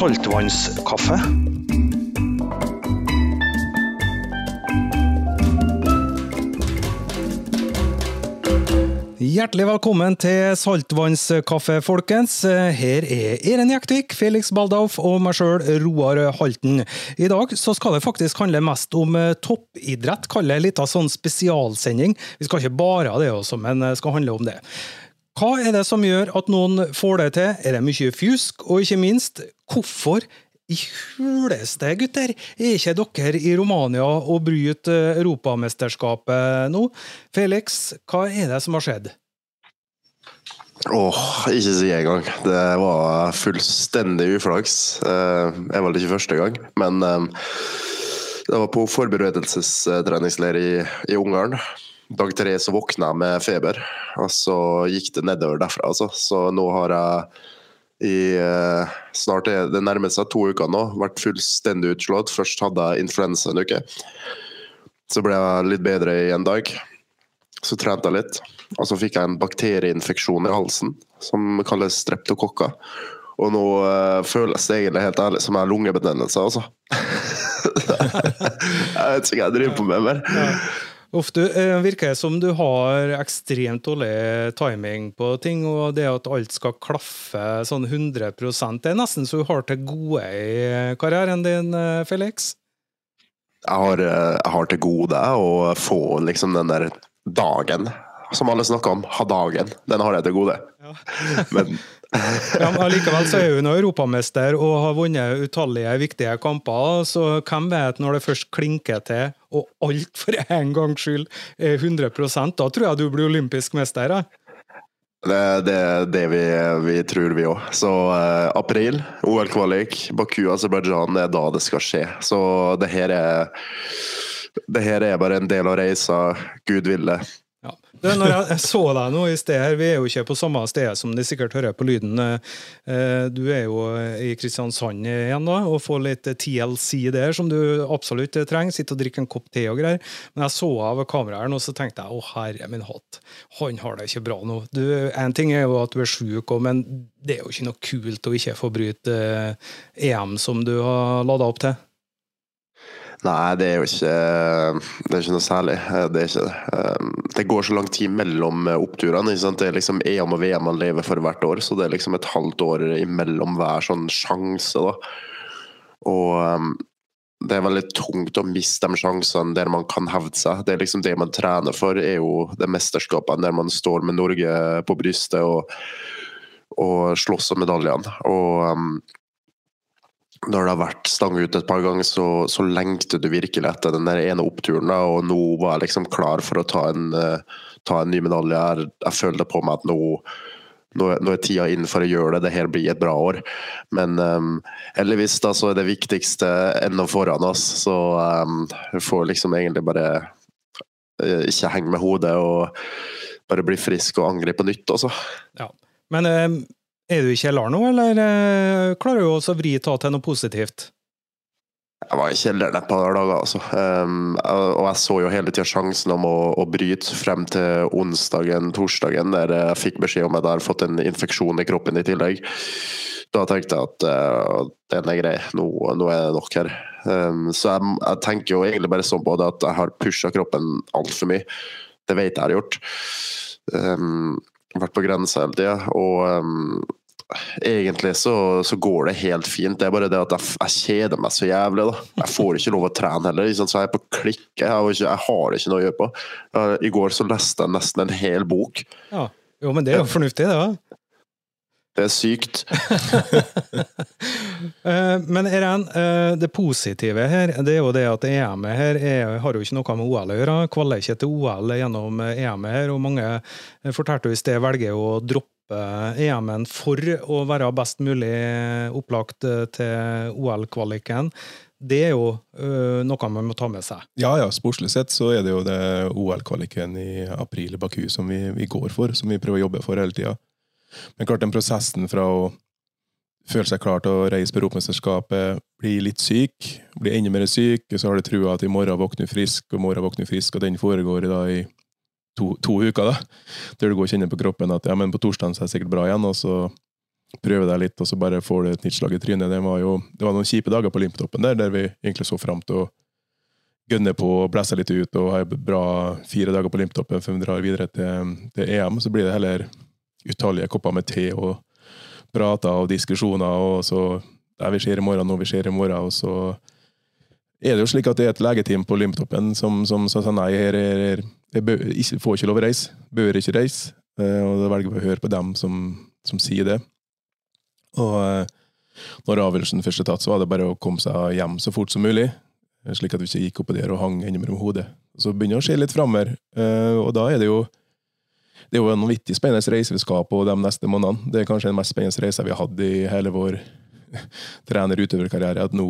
saltvannskaffe. Hjertelig velkommen til saltvannskaffe, folkens. Her er Eren Jektvik, Felix Baldauf og meg sjøl, Roar Halten. I dag så skal det faktisk handle mest om eh, toppidrett. Kall det litt av sånn spesialsending. Vi skal ikke bare ha det også, men skal handle om det. Hva er det som gjør at noen får det til? Er det mye fjusk? Og ikke minst, hvorfor i huleste, gutter, er ikke dere i Romania og bryter Europamesterskapet nå? Felix, hva er det som har skjedd? Åh, ikke si engang. Det var fullstendig uflaks. Eh, Jeg var det ikke første gang, men eh, det var på forberedelsestreningsleir i, i Ungarn. Dag tre så våkna jeg med feber, og så gikk det nedover derfra. Altså. Så nå har jeg i eh, snart er det nærmer seg to uker nå, vært fullstendig utslått. Først hadde jeg influensa en uke. Så ble jeg litt bedre i en dag. Så trente jeg litt. Og så fikk jeg en bakterieinfeksjon i halsen som kalles streptokokker. Og nå eh, føles det egentlig helt ærlig som jeg har lungebetennelse, altså. jeg vet ikke hva jeg driver på med mer. Du, eh, virker det som du har ekstremt dårlig timing på ting, og det at alt skal klaffe sånn 100 Det er nesten så du har til gode i karrieren din, eh, Felix? Jeg har, eh, jeg har til gode å få liksom den der dagen som alle snakker om. Ha dagen. Den har jeg til gode. Ja. Men Ja, men Likevel så er hun europamester og har vunnet utallige viktige kamper, så hvem vet når det først klinker til, og alt for en gangs skyld er 100% da tror jeg du blir olympisk mester. Ja. det er det, det vi, vi tror, vi òg. Så eh, april, OL-kvalik, Baku, Aserbajdsjan, det er da det skal skje. Så det her er det her er bare en del av reisa. Gud ville. Du, når jeg jeg så deg nå i sted her, vi er jo ikke på samme sted som de sikkert hører på lyden. Eh, Du er jo i Kristiansand igjen da, og får litt TLC der, som du absolutt trenger. Sitte og drikke en kopp te og greier. Men jeg så av kameraet, nå så tenkte jeg å herre min hatt, han har det ikke bra nå. Du, en ting er jo at du er sjuk, men det er jo ikke noe kult å ikke få bryte eh, EM som du har lada opp til. Nei, det er jo ikke Det er ikke noe særlig. Det er ikke det. Um, går så lang tid mellom oppturene. Det er liksom EM og VM man lever for hvert år, så det er liksom et halvt år imellom hver sånn sjanse. da. Og det er veldig tungt å miste de sjansene der man kan hevde seg. Det er liksom det man trener for, er jo det mesterskapene der man står med Norge på brystet og, og slåss om medaljene. Og når det har vært stang ut et par ganger, så, så lengter du virkelig etter den der ene oppturen. Da, og nå var jeg liksom klar for å ta en, uh, ta en ny medalje. Jeg, jeg følte på meg at nå, nå, nå er tida inn for å gjøre det. Det her blir et bra år. Men um, heldigvis da, så er det viktigste ennå foran oss. Så um, vi får liksom egentlig bare uh, ikke henge med hodet og bare bli frisk og angre på nytt, altså. Ja. Men eh, er du i kjelleren nå, eller eh, klarer du også å vri ta til noe positivt? Jeg var i kjelleren et par dager, altså. Um, og jeg så jo hele tida sjansen om å, å bryte frem til onsdagen, torsdagen, der jeg fikk beskjed om at jeg har fått en infeksjon i kroppen i tillegg. Da tenkte jeg at uh, den er grei, nå, nå er det nok her. Um, så jeg, jeg tenker jo egentlig bare sånn på det at jeg har pusha kroppen altfor mye. Det vet jeg har gjort. Um, vært på grensa hele tida. Og egentlig så, så går det helt fint. Det er bare det at jeg, jeg kjeder meg så jævlig. da. Jeg får ikke lov å trene heller. liksom. Så jeg er på klikk. Jeg har, ikke, jeg har ikke noe å gjøre på. Uh, I går så leste jeg nesten en hel bok. Ja. Jo, men det er jo fornuftig, det. Ja. Det er sykt. Eh, Men Eren, eh, det positive her, det er jo det at EM-et her er, har jo ikke noe med OL å gjøre. Kvaler ikke til OL gjennom EM-et her, og mange eh, fortalte jo i sted velger å droppe EM-en for å være best mulig opplagt eh, til OL-kvaliken. Det er jo eh, noe man må ta med seg. Ja, ja, sportslig sett så er det jo det OL-kvaliken i april i Baku som vi, vi går for, som vi prøver å jobbe for hele tida. Men klart den prosessen fra å føle seg klar til å reise på Europamesterskapet, bli litt syk, bli enda mer syk, og så har du trua at i morgen våkner du frisk, og i morgen våkner du frisk, og den foregår da i to, to uker, da. Der du går og kjenner på kroppen at ja, men på torsdag er jeg sikkert bra igjen, og så prøve deg litt, og så bare får du et nytt slag i trynet. Det var jo det var noen kjipe dager på Olymptoppen der, der vi egentlig så fram til å gønne på og blæse litt ut og ha bra fire dager på Olymptoppen før vi drar videre til, til EM. Så blir det heller utallige kopper med te og prater og diskusjoner, og så er vi ser i morgen, nå vi ser i morgen, og så er det jo slik at det er et legeteam på Olymptoppen som, som sa nei, her, her, jeg bør, ikke, får ikke lov å reise, bør ikke reise. Eh, og da velger vi å høre på dem som, som sier det. Og eh, når avgjørelsen først er tatt, så var det bare å komme seg hjem så fort som mulig. Slik at vi ikke gikk oppå der og hang innimellom mellom hodet. Så begynner det å skje litt framover, eh, og da er det jo det er jo en vanvittig spennende reise vi skal på de neste månedene. Det er kanskje den mest spennende reisen vi har hatt i hele vår trener-utøverkarriere. At nå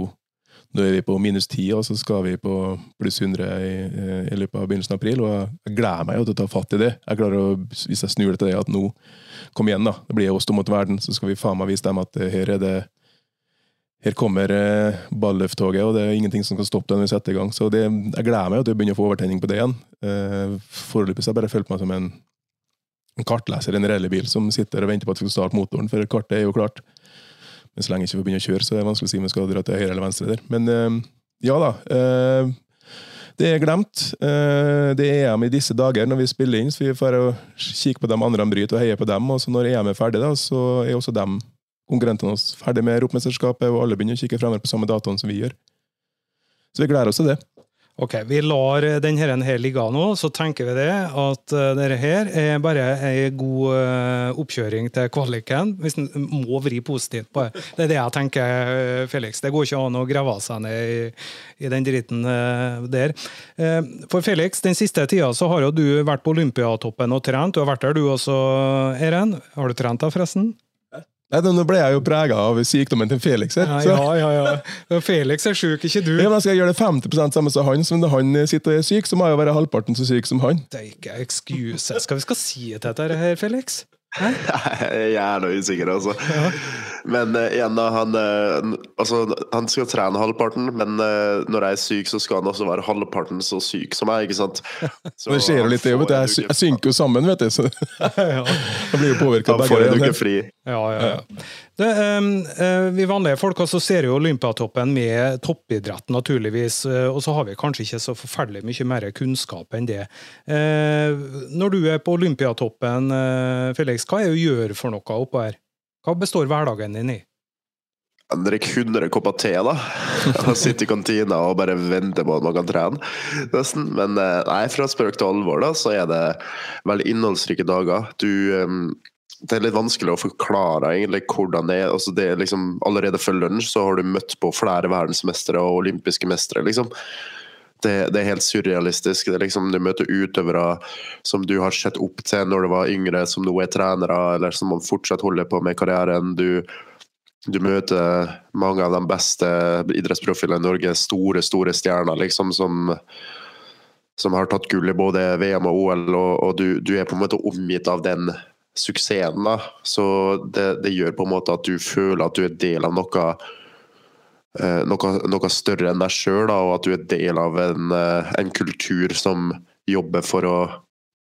nå er vi på minus 10, og så skal vi på pluss 100 i, i, løpet av begynnelsen av april. Og jeg gleder meg jo til å ta fatt i det. Jeg klarer å, Hvis jeg snur det til det at nå Kom igjen, da. Det blir oss to mot verden. Så skal vi faen meg vise dem at her er det her kommer eh, balløfttoget, og det er ingenting som kan stoppe det når vi setter i gang. Så det, jeg gleder meg til å begynne å få overtenning på det igjen. Eh, foreløpig har jeg bare følt meg som en, en kartleser i en rallybil som sitter og venter på at vi skal starte motoren, for kartet er jo klart. Men så lenge ikke får begynne å kjøre, så er det vanskelig å si om vi skal dra til høyre eller venstre der. Men eh, ja da. Eh, det er glemt. Eh, det er EM i disse dager når vi spiller inn, så vi får kikke på de andre han bryter og heie på dem. Og så når EM er ferdig, da, så er også dem konkurrentene oss ferdig med Europamesterskapet, og alle begynner å kikke fremover på samme datoen som vi gjør. Så vi gleder oss til det. Ok, Vi lar denne her ligge nå, så tenker vi det at uh, dette her er bare en god uh, oppkjøring til kvaliken. Hvis en må vri positivt på det. Det er det jeg tenker, Felix. Det går ikke an å grave seg ned i, i den dritten der. for Felix, den siste tida så har jo du vært på Olympiatoppen og trent. Du har vært der du også, Eren. Har du trent da, forresten? Nei, Nå ble jeg jo prega av sykdommen til Felix. her. Ja, ja, ja, ja. Felix er syk, ikke du. Ja, men Skal jeg gjøre det 50% samme som han, så når han sitter og er syk, så må jeg jo være halvparten så syk som han. Det er ikke excuse. Skal vi skal si til dette her, Felix? Jeg er nå usikker, altså. Ja. Men uh, igjen, da. Han, uh, altså, han skal trene halvparten, men uh, når jeg er syk, så skal han også være halvparten så syk som meg. ikke sant? Så, det skjer jo litt, det, vet du. Jeg, synker jo sammen, vet du. Så ja. jeg blir jo påvirka. Han får en uke fri. Ja, ja, ja. Det, um, vi vanlige folk assosierer jo Olympiatoppen med toppidrett, naturligvis. Og så har vi kanskje ikke så forferdelig mye mer kunnskap enn det. Uh, når du er på Olympiatoppen, uh, Felix, hva er det du gjør for noe oppå her? Hva består hverdagen din i? Drikk 100 kopper te, da. Sitte i kantina og bare vente på at man kan trene. Nesten. Men nei, fra spøk til alvor, da, så er det veldig innholdsrike dager. Du um, det er litt vanskelig å forklare egentlig hvordan det er. Altså det er liksom, allerede før lunsj så har du møtt på flere verdensmestere og olympiske mestere. liksom. Det, det, er helt surrealistisk. Det er liksom, du møter utøvere som du har sett opp til når du var yngre, som nå er trenere, eller som fortsatt holder på med karrieren. Du, du møter mange av de beste idrettsprofilene i Norge, store, store stjerner liksom, som, som har tatt gull i både VM og OL, og, og du, du, er på en måte omgitt av den suksessen. da, så det, det, gjør på en måte at du føler at du er del av noe, eh, noe, noe større enn deg sjøl, og at du er del av en, eh, en, kultur som jobber for å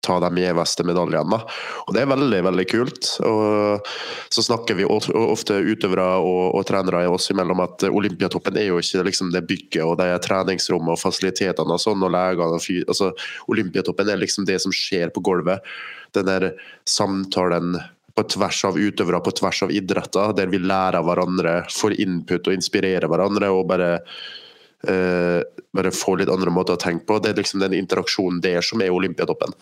ta de gjeveste medaljene. Og Det er veldig veldig kult. Og Så snakker vi ofte utøvere og, og trenere oss imellom at Olympiatoppen er jo ikke liksom det bygget og det er treningsrommet og fasilitetene og sånn, og legene og altså, Olympiatoppen er liksom det som skjer på gulvet den der samtalen på tvers av utøvere, på tvers av idretter, der vi lærer av hverandre, får input og inspirerer hverandre. og bare, uh, bare får litt andre måter å tenke på. Det er liksom den interaksjonen der som er Olympiatoppen.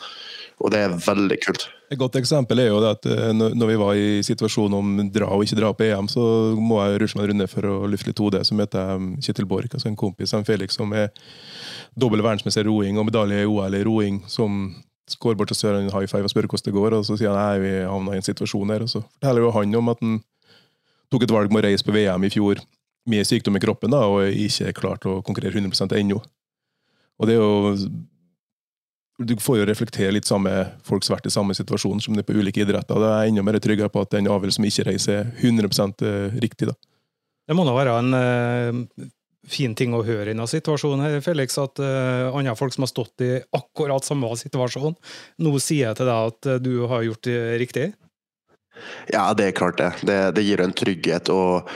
Og det er veldig kult. Et godt eksempel er jo at eh, når vi var i situasjonen om dra og ikke dra på EM, så må jeg rusle meg en runde for å lufte litt hodet. Så møter jeg Kjetil Borch, altså en kompis av Felix, som er dobbel verdensmester i roing og medalje i OL i roing, som går bort til Søren high five og spør hvordan det går, og så sier han nei, vi havna i en situasjon her. Og så forteller jo han om at han tok et valg med å reise på VM i fjor med sykdom i kroppen da, og ikke klarte å konkurrere 100% ennå. Og det er jo Du får jo reflektere litt samme folks vært i samme situasjon som det på ulike idretter. Det er enda mer tryggere på at den avgjørelsen som ikke reiser, er 100 eh, riktig. da. Det må da være en uh, fin ting å høre i denne situasjonen, her, Felix, at uh, andre folk som har stått i akkurat samme situasjon, nå sier jeg til deg at uh, du har gjort det riktig? Ja, det er klart det. Det, det gir en trygghet. og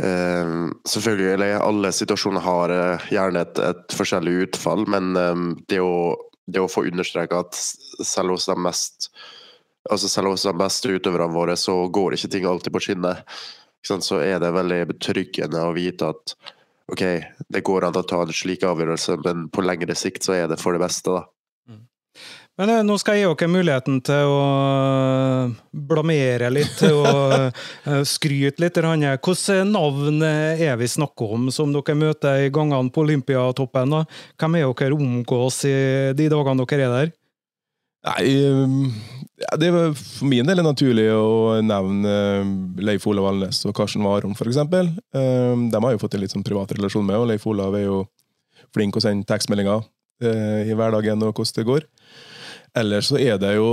Uh, Selvfølgelig, alle situasjoner har uh, gjerne et, et, forskjellig utfall, men um, det, å, det å få understreka at selv hos de mest altså selv hos de beste utøverne våre, så går ikke ting alltid på skinner. Så er det veldig betryggende å vite at OK, det går an å ta en slik avgjørelse, men på lengre sikt så er det for det beste, da. Men eh, nå skal jeg gi dere muligheten til å eh, blamere litt og eh, skryte litt. Hvilke navn er vi snakker om som dere møter i gangene på Olympiatoppen? Hvem er dere omgås i de dagene dere er der? Nei, ja, det er For min del er naturlig å nevne Leif Olav Alnes og Karsten Warholm, f.eks. De har jo fått en litt sånn privat relasjon med, og Leif Olav er jo flink å sende tekstmeldinger i hverdagen og hvordan det går. Ellers så er det jo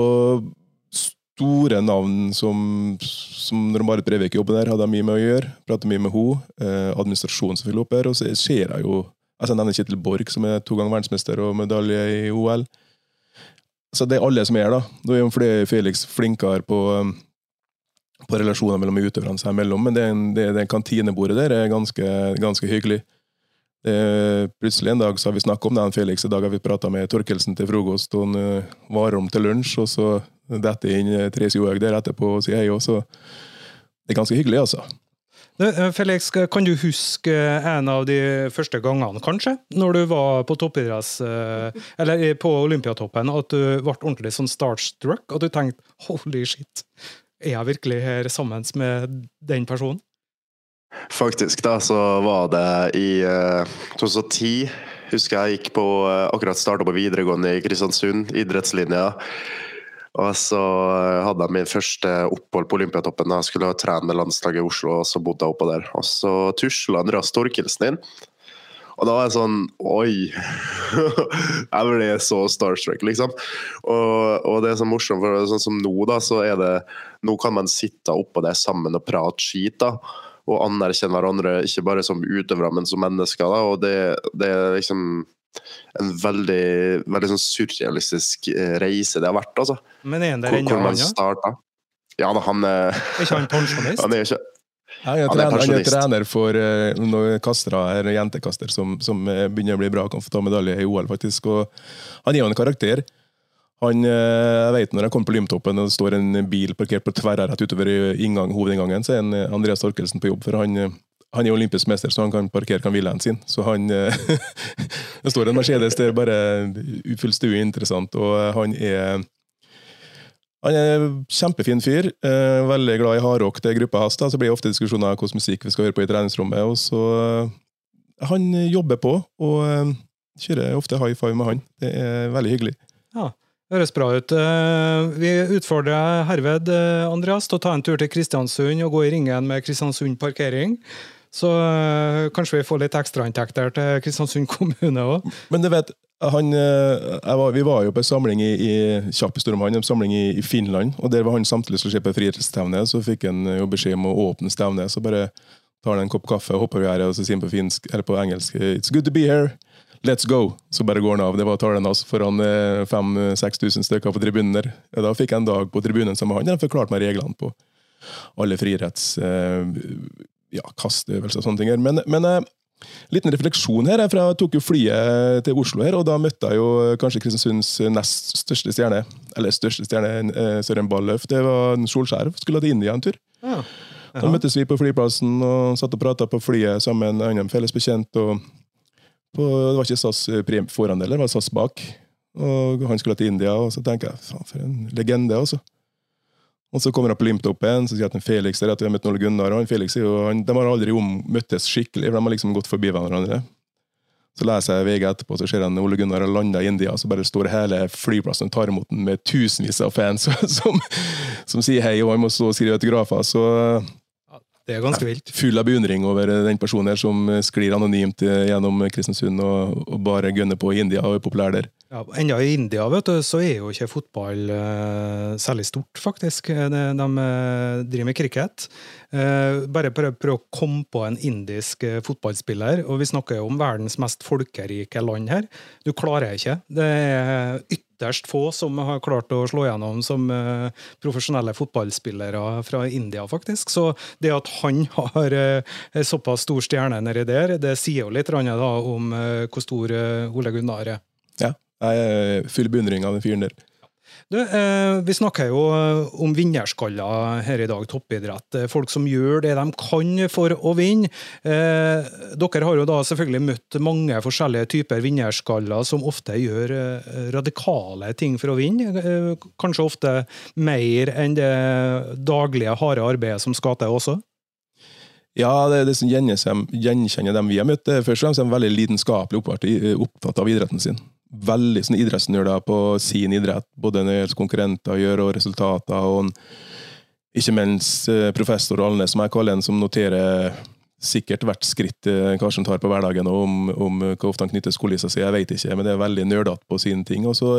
store navn som, som når Marit Breivik jobber der, hadde jeg mye med å gjøre. Prater mye med henne. Eh, administrasjonen som fyller opp her. Og så ser jeg jo altså Jeg nevner Kjetil Borch, som er to ganger verdensmester og medalje i OL. Så det er alle som er da. Nå er jo Felix flinkere på, på relasjoner mellom utøverne seg imellom, men det, det, det kantinebordet der er ganske, ganske hyggelig. Det, plutselig en dag så har vi snakket om det, Felix. I dag har vi prata med Torkelsen til frokost og uh, om til lunsj, og så detter inn uh, Therese Johaug der etterpå og sier hei òg, så det er ganske hyggelig, altså. Eh, Felix, kan du huske en av de første gangene, kanskje, når du var på toppidretts... Eller på Olympiatoppen, at du ble ordentlig sånn starstruck? At du tenkte 'holy shit', er jeg virkelig her sammen med den personen? Faktisk, da, så var det i uh, eh, 2010. Husker jeg gikk på akkurat starta på videregående i Kristiansund, idrettslinja. Og så uh, hadde jeg min første opphold på Olympiatoppen. Jeg skulle trene landslaget i Oslo, og så bodde jeg oppå der. Og så tusla Andreas Torkelsen inn. Og da var jeg sånn Oi! jeg ble så starstruck, liksom. Og, og det er så morsomt, for sånn som nå, da, så er det Nå kan man sitte oppå der sammen og prate skit, da og anerkjenne hverandre, ikke bare som utøvere, men som mennesker. Da. Og det, det, er liksom en veldig, veldig sånn surrealistisk eh, reise det har vært, altså. Men er han der ennå, han? Ja, ja da, han er ikke han pensjonist? Han er ikke han er, trener, han er trener for uh, noen kastere, her, jentekaster, som, som, begynner å bli bra, kan få ta medalje i OL, faktisk. Og han er jo en karakter. Han, eh, jeg vet Når jeg kommer på Lymtoppen og det står en bil parkert på tverra rett utover inngang, hovedinngangen, så er en eh, Andreas Torkelsen på jobb. for han, eh, han er olympisk mester, så han kan parkere kan villaen sin. Så han Det står en Mercedes det er bare fullstendig uinteressant. Og han er han er kjempefin fyr. Veldig glad i hardrock til gruppa hans. Så blir det ofte diskusjoner om hvilken musikk vi skal høre på i treningsrommet. Og så Han jobber på, og kjører ofte high five med han. Det er veldig hyggelig. Ja. Høres bra ut. Eh, vi utfordrer herved eh, Andreas til å ta en tur til Kristiansund og gå i ringen med Kristiansund parkering. Så eh, kanskje vi får litt ekstrainntekter til Kristiansund kommune òg. Men du vet, han, var, vi var jo på en samling i, i han, en samling i, i, Finland. og Der var han samtidig som på friidrettsstevne. Så fikk han jo beskjed om å åpne stevnet. Så bare tar han en kopp kaffe, hopper vi her og så sier han på, finsk, eller på engelsk It's good to be here. Let's go! Så bare går han av. Det var talen hans foran 5000-6000 stykker på tribunen der. Da fikk jeg en dag på tribunen med han. Han forklarte meg reglene på alle friidretts... Eh, ja, kasteøvelser og sånne ting. Men, men eh, liten refleksjon her. Jeg tok jo flyet til Oslo, her, og da møtte jeg jo kanskje Kristiansunds nest største stjerne. Eller største stjerne, eh, Søren Balløf. Det var Solskjær. Skulle til India en tur. Ja. Da møttes vi på flyplassen og satt og prata på flyet sammen med en felles bekjent. og på, det var ikke SAS eh, foran eller det var SAS bak. Og han skulle til India, og så tenker jeg faen, for en legende, altså. Og så kommer han på Limtoppen så sier at Felix er at vi har møtt Ole Gunnar. og han Felix er jo, han, De har aldri om, møttes skikkelig, for de har liksom gått forbi hverandre. Så leser jeg VG etterpå, så ser jeg Ole Gunnar har landa i India, så bare står hele flyplassen og tar imot den med tusenvis av fans som, som, sier hei, og han må stå og skrive autografer. Så det er ganske vilt. Full av beundring over den personen her som sklir anonymt gjennom Kristiansund og, og bare gønner på i India og er populær der. Ja, enda i India vet du, så er jo ikke fotball uh, særlig stort, faktisk. De, de uh, driver med cricket. Uh, bare prøv, prøv, å komme på en indisk fotballspiller, og vi snakker jo om verdens mest folkerike land her. Du klarer ikke. Det er ytterst få som har klart å slå gjennom som profesjonelle fotballspillere fra India, faktisk. Så det at han har såpass stor stjerne nedi der, det sier jo litt da, om hvor stor Ole Gunnar er. Ja, jeg er full beundring av den fyren der. Du, eh, vi snakker jo eh, om vinnerskaller her i dag, toppidrett. Eh, folk som gjør det de kan for å vinne. Eh, dere har jo da selvfølgelig møtt mange forskjellige typer vinnerskaller som ofte gjør eh, radikale ting for å vinne. Eh, kanskje ofte mer enn det daglige, harde arbeidet som skal til også? Ja, det, det som gjenkjenner dem vi har møtt, er først og fremst en veldig lidenskapelig opptatt av idretten sin veldig sånn idrettsnerder på sin idrett, både når det gjelder konkurrenter gjør og resultater. og Ikke minst eh, professor Alnes, som jeg kaller en, som noterer sikkert hvert skritt eh, Karsten tar på hverdagen, og om, om hvor ofte han knytter skolissa si, jeg vet ikke, men det er veldig nerdete på sine ting. Og så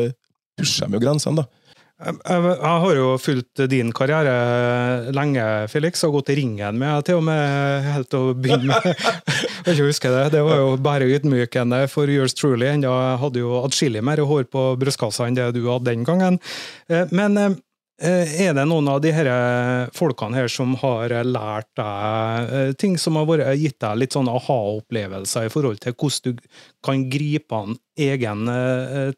pusher de jo grensene, da. Jeg, har jo fulgt din karriere lenge, Felix, og gått i ringen med til og med helt til å begynne med. Jeg ikke husker Det Det var jo bare ydmykende for yours truly. Jeg hadde jo atskillig mer hår på brystkassa enn det du hadde den gangen. Eh, men eh, er det noen av de her folkene her som har lært deg eh, ting som har vært, gitt deg litt sånn aha-opplevelser i forhold til hvordan du kan gripe an egen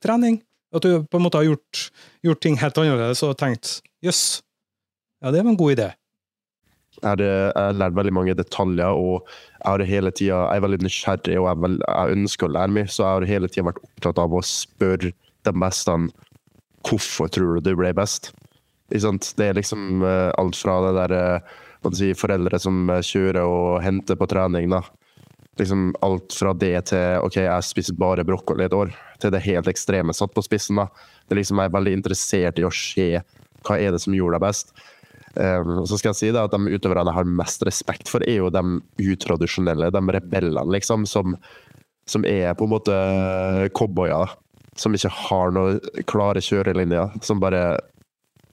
trening? At du på en måte har gjort, gjort ting helt annerledes og tenkt jøss, ja, det var en god idé. Jeg har lært veldig mange detaljer, og jeg, har hele tiden, jeg er veldig nysgjerrig og jeg, vel, jeg, ønsker å lære meg, så jeg har hele tida vært opptatt av å spørre de beste hvorfor tror du du ble best. Det er liksom uh, alt fra det der uh, si, foreldre som uh, kjører og henter på trening, da. Liksom alt fra det til OK, jeg spiser bare brokkoli et år til det helt ekstreme satt på spissen. da. Det liksom Jeg er veldig interessert i å se hva er det som gjorde deg best. Um, så skal jeg si det at De utøverne jeg har mest respekt for, er jo de utradisjonelle, de rebellene, liksom, som, som er på en måte cowboyer. Som ikke har noen klare kjørelinjer. Som bare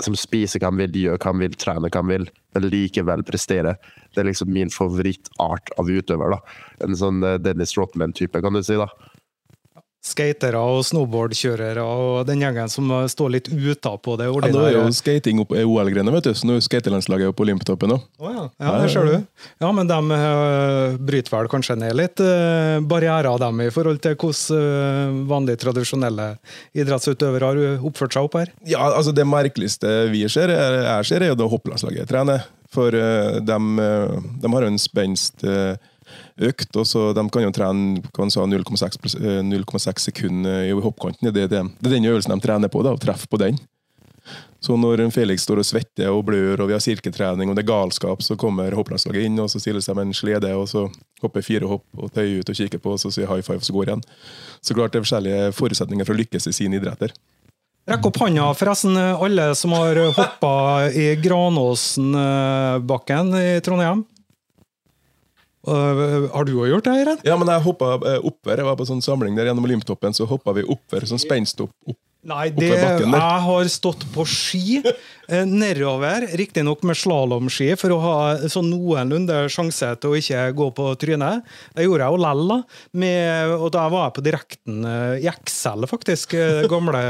som spiser hva han vil, gjør hva han vil, trener hva han vil, men likevel presterer. Det er liksom min favorittart av utøver. da. En sånn eh, Dennis Rotman-type, kan du si. da skatere og snowboardkjørere og den gjengen som står litt utapå det ordinære. Ja, nå er jo skating opp OL-grenet, vet du, så nå er skatelandslaget på Olympiatoppen òg. Oh, ja. ja, det ser du. Ja, men de uh, bryter vel kanskje ned litt uh, barrierer, dem, i forhold til hvordan uh, vanlige, tradisjonelle idrettsutøvere har oppført seg opp her? Ja, altså Det merkeligste vi ser, er, jeg ser, er jo da hopplandslaget trener. For uh, de, de, har en spenst uh, økt. og så De kan jo trene 0,6 eh, sekunder i hoppkanten. Det, det, det, er den øvelsen de trener på, da, å treffe på den. Så når Felix står og svetter og blør, og vi har sirketrening og det er galskap, så kommer hopplandslaget inn og så stiller seg med en slede, og så hopper fire hopp og tøyer ut og kikker på, og så sier high five, så går igjen. Så klart det er forskjellige forutsetninger for å lykkes i sine idretter. Rekk opp hånda, forresten, alle som har hoppa i Granåsenbakken i Trondheim. Uh, har du òg gjort det? Eiren? Ja, men jeg hoppa uh, oppover. Jeg var på sånn samling der gjennom Olymtoppen, så hoppa vi oppover. Sånn spenst opp, Nei, det, jeg har stått på ski eh, nedover, riktignok med slalåmski, for å ha sånn noenlunde sjanse til å ikke gå på trynet. Det gjorde jeg jo lell, og da var jeg på direkten eh, i Excel, faktisk. Det eh, gamle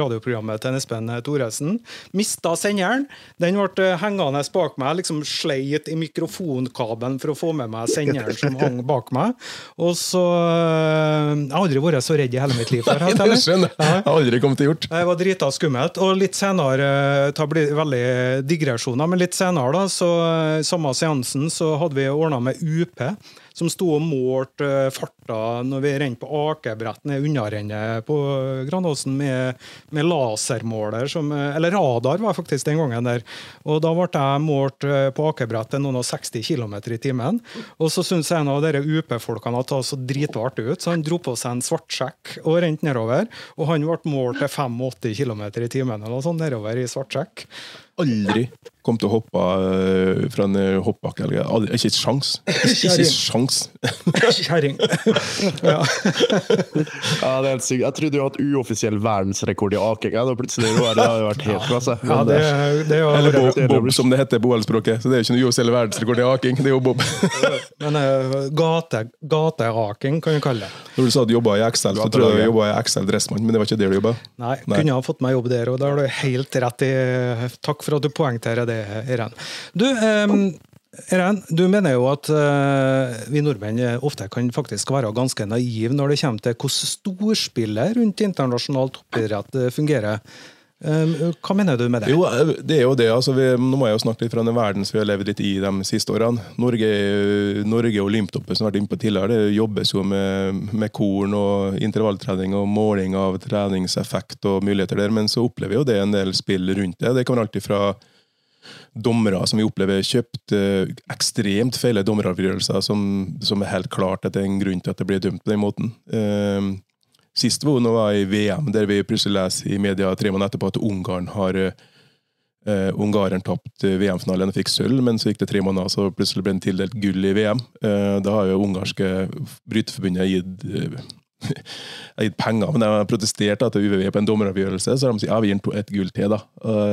radioprogrammet til Espen Thoresen. Mista senderen. Den ble hengende bak meg. liksom Sleit i mikrofonkabelen for å få med meg senderen som hang bak meg. Og så Jeg har aldri vært så redd i hele mitt liv før. jeg, jeg jeg aldri kommet til gjort. Det var drita skummelt. Og litt senere, eh, ta veldig digresjoner, men litt senere, da, så eh, samme seansen, så hadde vi ordna med UP som sto og målte uh, farta når vi rente på akebrett ned unnarennet på Granåsen med, med, lasermåler, som, eh, eller radar var faktisk den gangen der. Og da ble jeg målt på akebrettet noen og 60 km i timen. Og så syntes en av dere UP-folkene at det så dritvart ut, så han dro på seg en svartsjekk og rente nedover. Og han ble målt til 85 km i timen eller noe sånt nedover i svartsjekk. Aldri kom til å hoppe uh, fra en uh, hoppbakke. Eller, aldri, ikke sjans. Ikke, et sjans. Kjerring. ja. ja, det er helt sykt. Jeg trodde du hadde uoffisiell verdensrekord i aking. Ja, plutselig det hadde vært helt klasse. Ja, det, det jo, eller Bob, Bob, som det heter på OL-språket. Så det er jo ikke noe uoffisiell verdensrekord i aking. Det er jo Bob. Men uh, gate, gateaking kan vi kalle det. Når du sa du jobba i Excel, så tror jeg du jobba i Excel Dressmann, men det var ikke der du jobba? Nei, Nei, kunne ha fått meg jobb der, og da har du helt rett i Takk for at du poengterer det, Eren. Du, Eiren, Eren, du mener jo at uh, vi nordmenn ofte kan faktisk være ganske naive når det kommer til hvordan storspillet rundt internasjonal toppidrett fungerer. Um, hva mener du med det? Jo, det er jo det. Altså, vi, nå må jeg jo snakke litt fra den verden som vi har levd litt i de siste årene. Norge, Norge og Olymtoppen som har vært innpå tidligere, det jobbes jo med, med korn og intervalltrening og måling av treningseffekt og muligheter der, men så opplever jo det en del spill rundt det. Det kan være alltid fra dommere som vi opplever kjøpt uh, ekstremt feile dommeravgjørelser, som, som, er helt klart at det er en grunn til at det blir dømt på den måten. Uh, sist var det i VM, der vi plutselig leser i media tre måneder etterpå at Ungarn har uh, Ungareren tapt VM-finalen og fikk sølv, men så gikk det tre måneder, så plutselig ble den tildelt gull i VM. da har jo ungarske bryteforbundet gitt jeg har gitt penger, men jeg har protestert til UVV på en dommeravgjørelse. Så har de sagt ja, vi gir et gull til. da.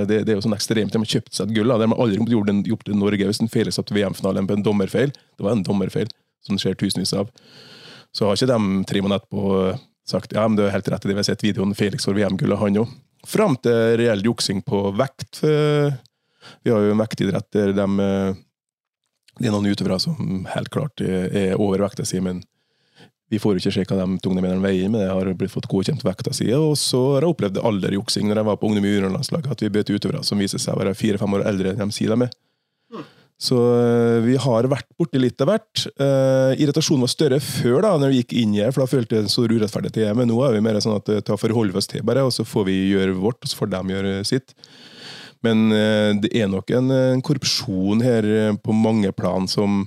Det, det, er jo sånn ekstremt. De har kjøpt seg et gull. da. De har aldri gjort det, gjort det i Norge hvis en feiler VM-finalen på en dommerfeil. Det var en dommerfeil, som det skjer tusenvis av. Så har ikke de tre måneder etterpå sagt ja, men du har helt rett i det, vi har sett videoen Felix får VM-gullet, han òg. Fram til reell juksing på vekt. Vi har jo en vektidrett der de Det er noen utøvere som helt klart er over vekta si, men vi får ikke se hva de tungnemennene veier, men jeg har blitt fått godkjent vekta si. Og så har jeg opplevd alderjuksing når jeg var på ungdom i juniorlandslaget, at vi bøt utøvere som viser seg å være fire-fem år eldre enn de sier de er. Mm. Så uh, vi har vært borti litt av hvert. Uh, irritasjonen var større før, da når vi gikk inn her, for da følte jeg en stor urettferdighet til det. Men nå er vi mer sånn at ta forholder oss til, bare, og så får vi gjøre vårt, og så får de gjøre sitt. Men uh, det er nok en, en korrupsjon her på mange plan som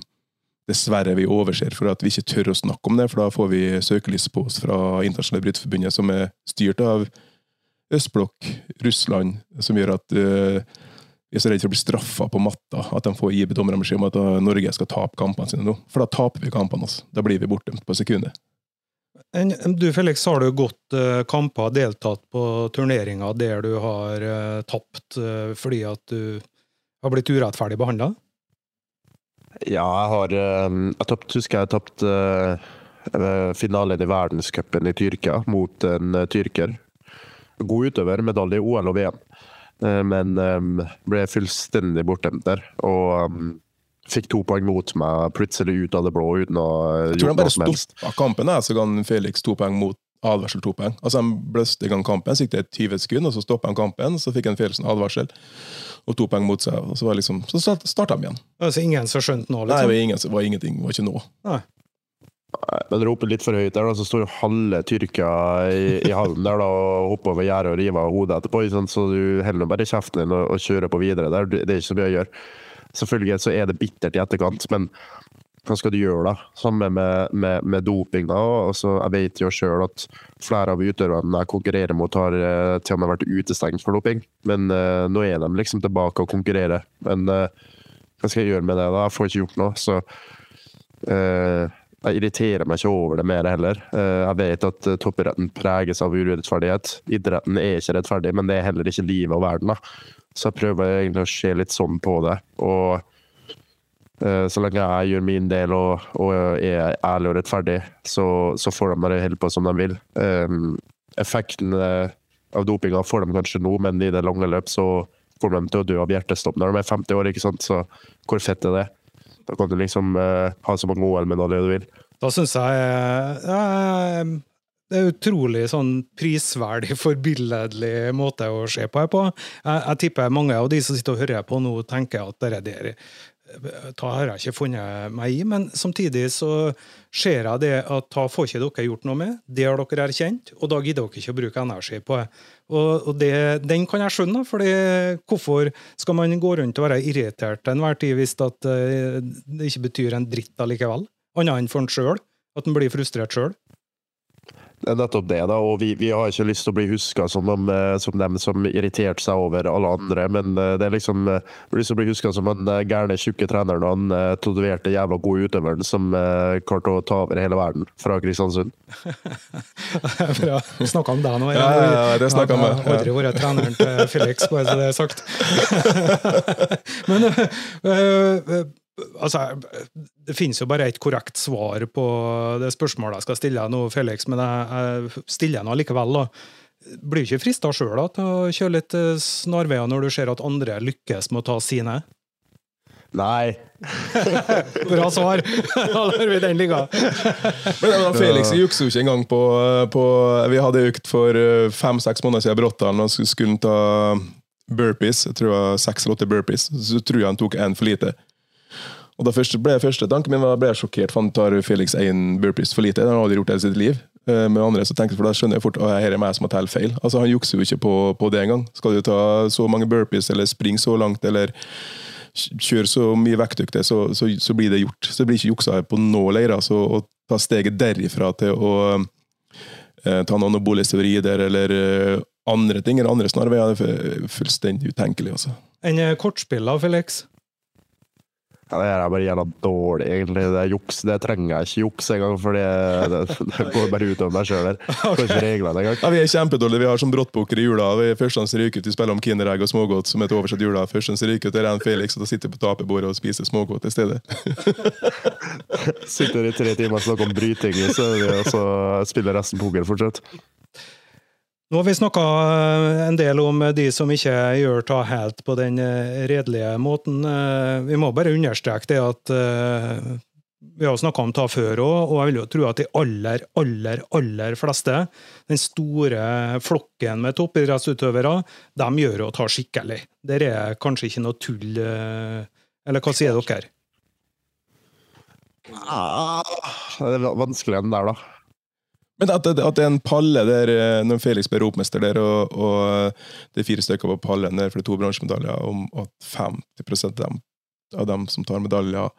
dessverre vi overser for at vi ikke tør å snakke om det, for da får vi søkelys på oss fra Internasjonale Bryteforbundet, som er styrt av østblokk, Russland, som gjør at uh, vi er så redd for å bli straffa på matta, at de får gi dommerne beskjed om at uh, Norge skal tape kampene sine nå. For da taper vi kampene. Altså. Da blir vi bortdømt på sekundet. Du Felix, har du gått uh, kamper, deltatt på turneringer der du har tapt fordi at du har blitt urettferdig behandla? Ja, jeg har ehm, Jeg tapt, husker jeg tapte uh, finalen i verdenscupen i Tyrkia mot en uh, tyrker. God utøver, medalje i OL og VM. Uh, men um, ble fullstendig bortdømt der. Og um, fikk to poeng mot meg plutselig ut av det blå uten å gjøre noe som helst. Jeg tror han bare stoppa kampen, så ga Felix to poeng mot advarsel to poeng. Altså, Han bløste i gang kampen, så gikk det et 20 sekunder, og så stoppa han kampen, så fikk en advarsel og to poeng mot seg. og Så, var liksom, så starta de igjen. Altså ingen som skjønte noe? Liksom? Nei, det var, ingen, var ingenting. Det var ikke noe. Nei. Men roper litt for høyt der, da, så står jo halve Tyrkia i, i hallen der da, og hopper over gjerdet og river av hodet etterpå. Så du heller bare kjeften din og, og, kjører på videre der. Det er ikke så mye å gjøre. Selvfølgelig så er det bittert i etterkant, men hva skal du gjøre, da? Samme med, med, med doping. da, altså, Jeg vet jo sjøl at flere av utøverne jeg konkurrerer mot, har eh, til og med vært utestengt for doping. Men uh, nå er de liksom tilbake og konkurrerer. Men uh, hva skal jeg gjøre med det? da? Jeg får ikke gjort noe. Så uh, jeg irriterer meg ikke over det mer heller. Jeg vet at toppidretten preges av urettferdighet. Idretten er ikke rettferdig, men det er heller ikke livet og verden. da. Så jeg prøver egentlig å se litt sånn på det. Og så lenge jeg gjør min del og, og er ærlig og rettferdig, så, så får de bare holde på som de vil. Um, effekten eh, av dopinga får de kanskje nå, men i det lange løp så får de til å dø av hjertestopp når de er 50 år. ikke sant? Så hvor fett er det? Da kan du liksom uh, ha så mange OL-medaljer du vil. Da syns jeg uh, det er utrolig sånn prisverdig, forbilledlig måte å se på her på. Jeg, jeg, tipper mange av de som sitter og hører på nå, tenker at det der det har jeg ikke funnet meg i, men samtidig så ser jeg det at da får ikke dere gjort noe med. Det har dere erkjent, og da gidder dere ikke å bruke energi på det. Og, og det, Den kan jeg skjønne, for hvorfor skal man gå rundt og være irritert til enhver tid hvis uh, det ikke betyr en dritt allikevel? Annet enn for en sjøl, at en blir frustrert sjøl. Det nettopp det, da. Og vi, vi har ikke lyst til å bli huska som, de, som dem som irriterte seg over alle andre, men eh, det er liksom Vi har lyst til å bli huska som den eh, gærne, tjukke treneren og den tatoverte, jævla gode utøveren som klarte å ta over hele verden fra Kristiansund. Bra. Snakka om deg nå. Ja, ja, ja, det snakka har aldri vært treneren til Felix, bare så det er sagt. men altså, det finnes jo bare et korrekt svar på det spørsmålet jeg skal stille nå, Felix, men jeg, jeg stiller den likevel. da. Blir du ikke frista sjøl til å kjøre litt eh, snarveier når du ser at andre lykkes med å ta sine? Nei. Bra svar! Da lar vi den ligge. Men da, Felix jukser jo ikke engang på, på Vi hadde økt for eh, fem-seks måneder siden Bråtdalen, og skulle ta burpees. Jeg tror det var seks eller åtte burpees. Så tror jeg han tok én for lite. Og da første, ble første tanken min var, ble jeg sjokkert, for han tar Felix én burpees for lite. Det har han aldri gjort i sitt liv. Eh, med andre så tenker for da skjønner jeg fort at her er meg som har telt feil. Altså Han jukser jo ikke på, på det engang. Skal du ta så mange burpees eller springe så langt eller kjøre så mye vektøkter, så, så, så, blir det gjort. Så det blir ikke juksa på nå leir. Altså, å ta steget derifra til å eh, ta noen anabolesteroider eller eh, andre ting, eller andre snarveier, er fullstendig utenkelig. altså. En kortspiller, Felix? Ja, det er bare jævla dårlig, egentlig. Det er juks. Det trenger jeg ikke juks engang, for det, det, det, går bare utover meg sjøl her. Okay. reglene. Ja, vi er kjempedårlige. Vi har som brottbukker i jula. Vi er Førstens ryker ut, vi spiller om Kinderegg og smågodt som et oversett jula. Førstens ryker ut er en Felix, og da sitter på taperbordet og spiser smågodt i stedet. sitter i tre timer og snakker om bryting, så og så spiller resten poker fortsatt. Nå har vi snakka eh, en del om de som ikke gjør ta helt på den eh, redelige måten. Eh, vi må bare understreke det at vi har snakka om ta før òg, og jeg vil jo tro at de aller, aller, aller fleste, den store flokken med toppidrettsutøvere, de gjør å ta skikkelig. Der er kanskje ikke noe tull. Eller hva sier dere? Ah, det er vanskelig den der, da. Men at, at, det er en palle der eh, når Felix ble ropmester der, og, og, det er fire stykker på pallen der for det er to bransjemedaljer, om at 50 av dem, av dem som tar medaljer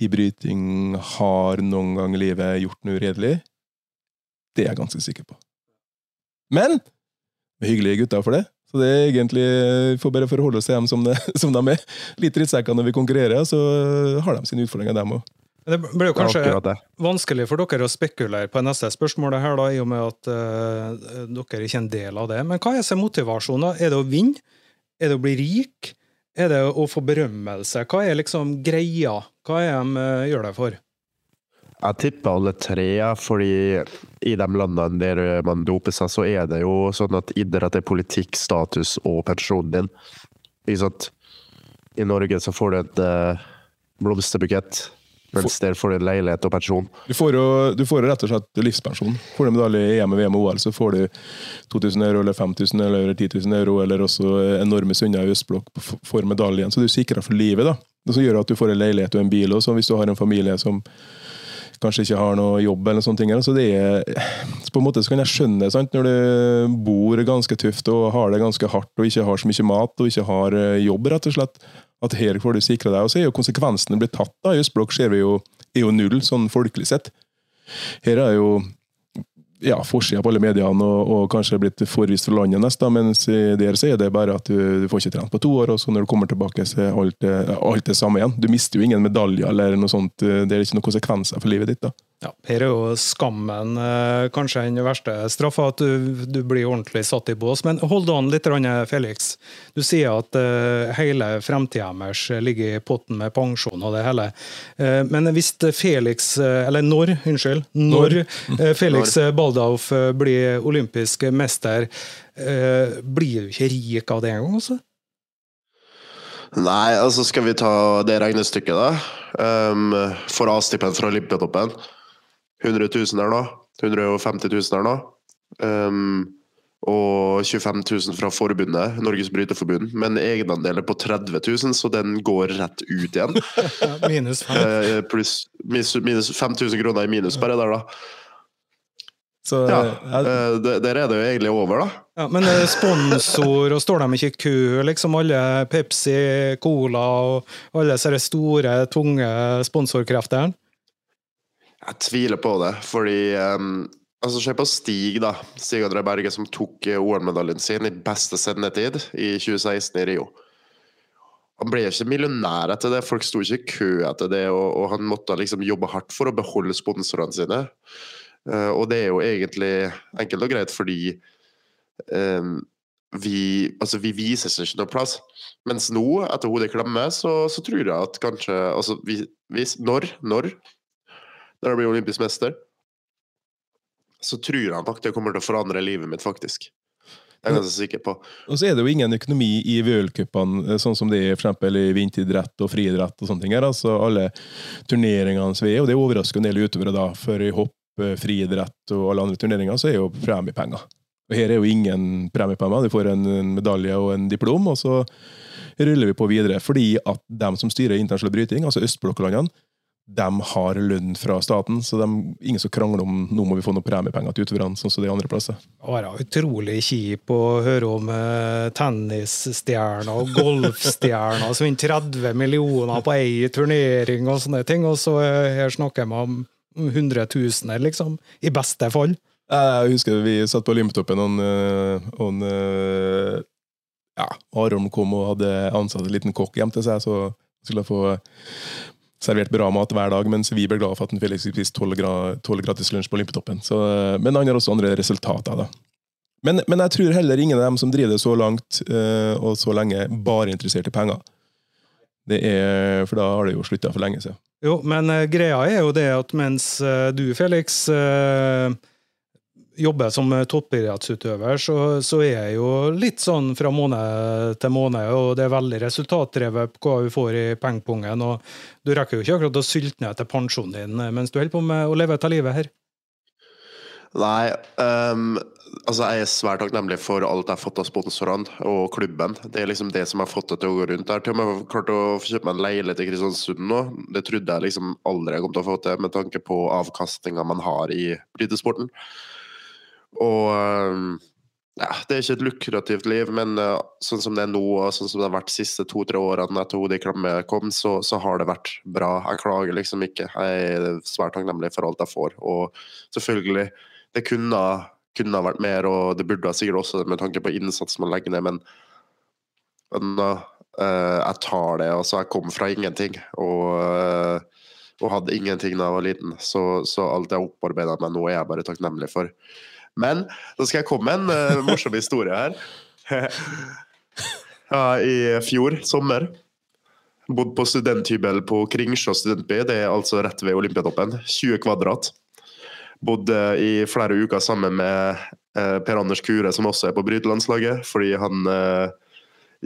i bryting, har noen gang i livet gjort noe uredelig, det er jeg ganske sikker på. Men vi er hyggelige gutter for det. Så det er egentlig, Vi får bare forholde oss til dem som, det, som de er. Litt drittsekker når vi konkurrerer, så har de sine utfordringer, dem òg. Det blir jo kanskje vanskelig for dere å spekulere på neste spørsmål, her da, i og med at uh, dere ikke er en del av det. Men hva er motivasjonen? Er det å vinne? Er det å bli rik? Er det å få berømmelse? Hva er liksom greia? Hva er de uh, gjør det for? Jeg tipper alle tre, fordi i de landene der man doper seg, så er det jo sånn at idrett er politikk, status og pensjonen din. I Norge så får du et uh, blomsterbukett mens der får du leilighet og pensjon. Du får jo du får rett og slett livspensjon. Får du medalje i EM, VM og OL, så får du 2000 euro eller 5000 eller 10 000 euro, eller også enorme summer i østblokk for medaljen. Så du sikrer for livet. da. Det som gjør at du får en leilighet og en bil også, hvis du har en familie som kanskje ikke har noe jobb. eller sånne ting. Så det er, på en måte så kan jeg skjønne sant? når du bor ganske tøft og har det ganske hardt og ikke har så mye mat og ikke har eh, jobb, rett og slett. At her får du sikra deg. Og så er jo konsekvensene blitt tatt. da, I Østblokk ser vi jo, er jo null, sånn folkelig sett. Her er jo ja, forsida på alle mediene og, og, kanskje blitt forvist fra landet neste, mens der så er det bare at du, du, får ikke trent på to år, og så når du kommer tilbake, så er alt, alt det samme igjen. Du mister jo ingen medaljer eller noe sånt. Det er ikke noen konsekvenser for livet ditt. da. Ja, Her er jo skammen eh, kanskje den verste straffa, at du, du, blir ordentlig satt i bås. Men hold an litt, Felix. Du sier at uh, hele fremtida deres ligger i potten med pensjon og det hele. Uh, men hvis Felix, eller når, unnskyld, når Felix Baldauf blir olympisk mester, blir du ikke rik av det engang, altså? Nei, altså skal vi ta det regnestykket, da. Um, for A-stipend fra Olympiatoppen. 100 000 der nå. 150 000 der nå. Um, og 25 000 fra forbundet, Norges Bryteforbund. Men egenandeler på 30 000, så den går rett ut igjen. minus 5 uh, minus, minus 5000 kroner i minus bare der, da. Så, ja, uh, der er det jo egentlig over, da. Ja, men uh, sponsor, og står de ikke i kø, liksom alle Pepsi, Cola og alle disse store, tunge sponsorkreftene? Jeg tviler på det, fordi um, Altså, Se på Stig, da. Stig André Berge, som tok eh, OL-medaljen sin i beste sendetid i 2016 i Rio. Han ble ikke millionær etter det, folk sto ikke i kø etter det, og, og han måtte liksom jobbe hardt for å beholde sponsorene sine. Uh, og det er jo egentlig enkelt og greit fordi um, vi, altså vi vises ikke noe plass. Mens nå, etter hodet klemmer, så, så tror jeg at kanskje altså vi, vi, Når? Når? Når jeg blir olympisk mester, så tror han nok det kommer til å forandre livet mitt, faktisk. Det er jeg ganske sikker på. Og så er det jo ingen økonomi i VM-cupene, sånn som det er for i vinteridrett og friidrett. og sånne ting her. Altså Alle turneringene som er, og det overrasker en del utøvere, da, for i hopp, friidrett og alle andre turneringer, så er jo premiepenger. Og Her er jo ingen premiepenger. Du får en medalje og en diplom, og så ruller vi på videre. Fordi at de som styrer internasjonal bryting, altså østblokklandene, de har lønn fra staten, så de, ingen som krangler om nå må vi få noen premiepenger til utøverne, sånn som det er andre plasser. Det var utrolig kjip å høre om uh, tennisstjerner og golfstjerner som vinner 30 millioner på ei turnering og sånne ting, og så uh, her snakker vi om hundretusener, liksom. I beste fall. Jeg husker vi satt på Olympiatoppen, og, og ja, Aron kom og hadde ansatt en liten kokk hjem til seg, så skulle jeg få servert bra mat hver dag, mens vi ble glad for at en Felix fikk tolv gratis lunsj på Olympiatoppen. men han har også andre resultater. da. Men, men, jeg tror heller ingen av dem som driver det så langt uh, og så lenge, bare er interessert i penger. Det er, For da har det jo slutta for lenge siden. Jo, men uh, greia er jo det at mens uh, du, Felix, jobber som toppidrettsutøver, så, så, er jeg jo litt sånn fra måned til måned, og det er veldig resultatdrevet hva vi får i pengepungen. og Du rekker jo ikke akkurat å sylte ned til pensjonen din mens du holder på med å leve av livet her. Nei, um, altså jeg er svært takknemlig for alt jeg har fått av sponsorene og klubben. Det er liksom det som har fått det til å gå rundt. Jeg har til og med klart å kjøpe meg en leilighet i Kristiansund nå. Det trodde jeg liksom aldri jeg kom til å få til, med tanke på avkastninga man har i brytesporten. Og ehm, ja, det er ikke et lukrativt liv, men uh, sånn som det er nå, og sånn som det har vært de siste to-tre årene etter hodet i klamme kom, så, så, har det vært bra. Jeg klager liksom ikke. Jeg er svært takknemlig for alt jeg får. Og selvfølgelig, det kunne, kunne vært mer, og det burde sikkert også med tanke på innsats man legger ned, men, men uh, jeg tar det. Altså, jeg kom fra ingenting. og uh, og hadde ingenting da jeg var liten, så, så alt jeg har opparbeida meg nå, er jeg bare takknemlig for. Men nå skal jeg komme med en uh, morsom historie her. Uh, I fjor sommer Bodd på studenthybel på Kringsjå studentby, det er altså rett ved Olympiatoppen. 20 kvadrat. Bodde i flere uker sammen med uh, Per Anders Kure, som også er på brytelandslaget, fordi han uh,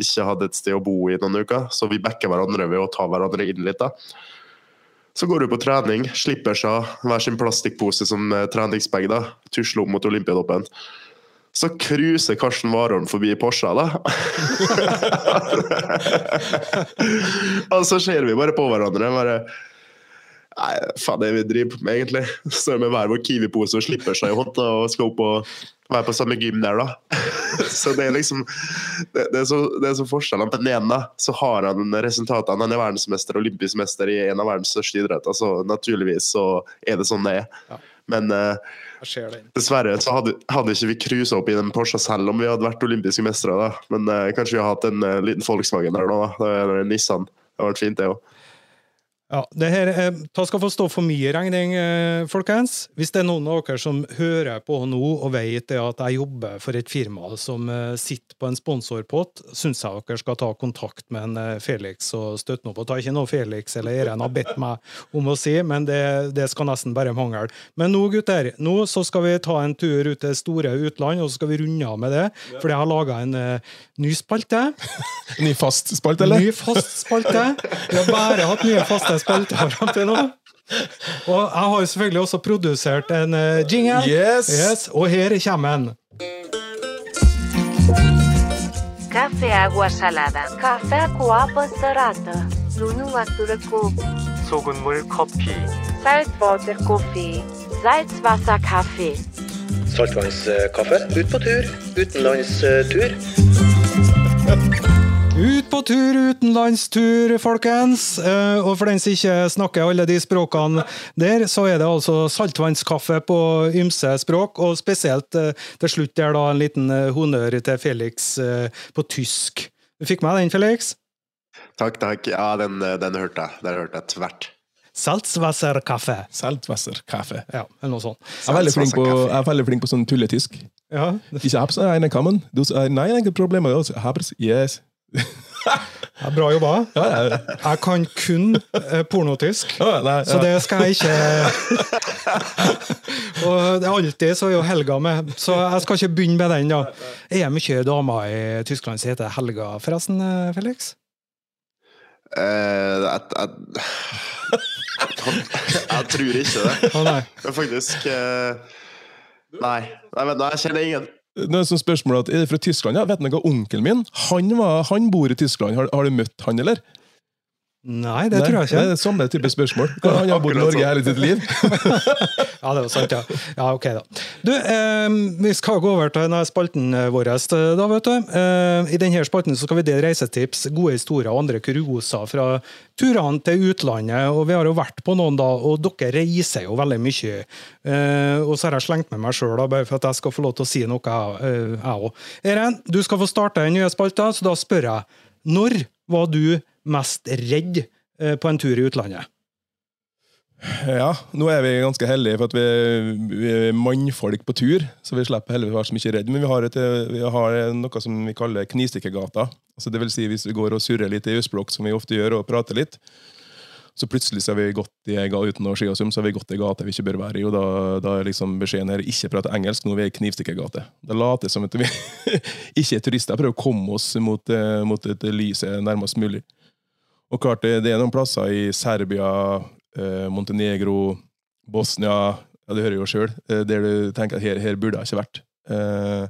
ikke hadde et sted å bo i noen uker. Så vi backer hverandre ved å ta hverandre inn litt. da. Så går du på trening, slipper seg hver sin plastikkpose som eh, treningsbag, da, tusler opp mot Olympiatoppen. Så cruiser Karsten Warholm forbi Porscha, da. og så ser vi bare på hverandre. bare Nei, faen, det vi driver med, egentlig. Står med hver vår Kiwi-pose og slipper seg i hånd og skal opp og være på samme gym der, da. så det er liksom Det, det er så, det er så forskjellen. Igjen, da, så har han resultatene. Han er verdensmester og olympisk mester i en av verdens største idretter, så naturligvis så er det sånn det er. Ja. Men uh, dessverre så hadde, hadde ikke vi cruisa opp i den Porscha selv om vi hadde vært olympiske mestere. da. Men uh, kanskje vi har hatt en uh, liten Volkswagen der nå, da. Det en Nissan. Det hadde vært fint, det òg. Ja, det her Da skal få stå for mye regning, eh, folkens. Hvis det er noen av dere som hører på nå og vet at jeg jobber for et firma som eh, sitter på en sponsorpott, syns jeg dere skal ta kontakt med en eh, Felix og støtte noe på. Ta ikke noe Felix eller Eren har bedt meg om å si, men det, det skal nesten bare mangle. Men nå, gutter, nå så skal vi ta en tur ut til store utland, og så skal vi runde av med det. For jeg har laga en uh, ny spalte. ny fast spalte, eller? Ny fast spalte. Vi har bare hatt nye faste spilte fram til nå. Og jeg har jo selvfølgelig også produsert en uh, jingle. Yes. yes. Og her kommer den. Café agua salada. Café cu apă sărată. Lunuatură cu 소금물 커피. Saltwater coffee. Salzwasser Kaffee. Saltvannskaffe. Ut på tur. Utenlandstur. ut på tur, utenlandstur, folkens. Eh, Og for den som ikke snakker alle de språkene der, så er det altså saltvannskaffe på ymse språk, og spesielt eh, til slutt der da en liten eh, honnør til Felix på tysk. Du fikk med den, Felix? Takk, takk. Ja, den, den hørte jeg. Den hørte jeg tvert. Saltwasserkaffe. Saltwasserkaffe. Ja, eller noe sånt. Jeg er veldig flink på, jeg er veldig flink på sånn tulletysk. Ja, Ich hab's eine kommen. Du sagst, nein, kein Problem. Ich hab's. Yes. Ja, bra jobba. Ja, ja. Jeg kan kun eh, pornotysk. Så det skal jeg ikke Og det er alltid så er jo Helga med, så jeg skal ikke begynne med den, da. Er det mye damer i Tyskland som heter Helga, forresten, eh, Felix? Uh, jeg, at, jeg tror ikke det. Oh, nei. Faktisk uh, Nei. Nei, men, nei, jeg kjenner ingen. Er sånn spørsmål at, Er det fra Tyskland? Ja, vet du noe, Onkelen min han, var, han bor i Tyskland. Har, har du møtt han, eller? Nei, det tror jeg ikke. Det er samme type spørsmål. Han har bodd i Norge sånn. hele sitt liv. Ja, det var sant, ja. Ja, ok, da. Du, eh, vi skal gå over til denne spalten vår, da, vet du. Eh, I denne spalten så skal vi dele reisetips, gode historier og andre kurioser fra turene til utlandet. Og vi har jo vært på noen, da, og dere reiser jo veldig mye. Eh, og så har jeg slengt med meg sjøl, bare for at jeg skal få lov til å si noe, eh, jeg òg. Eren, du skal få starte den nye spalta, så da spør jeg. Når var du mest redd eh, på en tur i utlandet? Ja, nå er vi ganske heldige for at vi, vi er mannfolk på tur, så vi slipper heldigvis å være så mye redd. Men vi har, et, vi har noe som vi kaller knivstikkegata. Altså det vil si hvis vi går og surrer litt i østblokk, som vi ofte gjør, og prater litt, så plutselig så har vi gått i uten å sky oss om, så har vi gått i gata vi ikke bør være i, og da, da er liksom beskjeden her ikke prate engelsk, nå er vi i ei knivstikkegate. Da later det som at vi ikke er turister, prøver å komme oss mot, eh, mot et lyset nærmest mulig. Og klart, det, det er noen plasser i Serbia, eh, Montenegro, Bosnia ja, Det hører jeg jo sjøl, eh, der du tenker at her, her burde jeg ikke vært. Eh,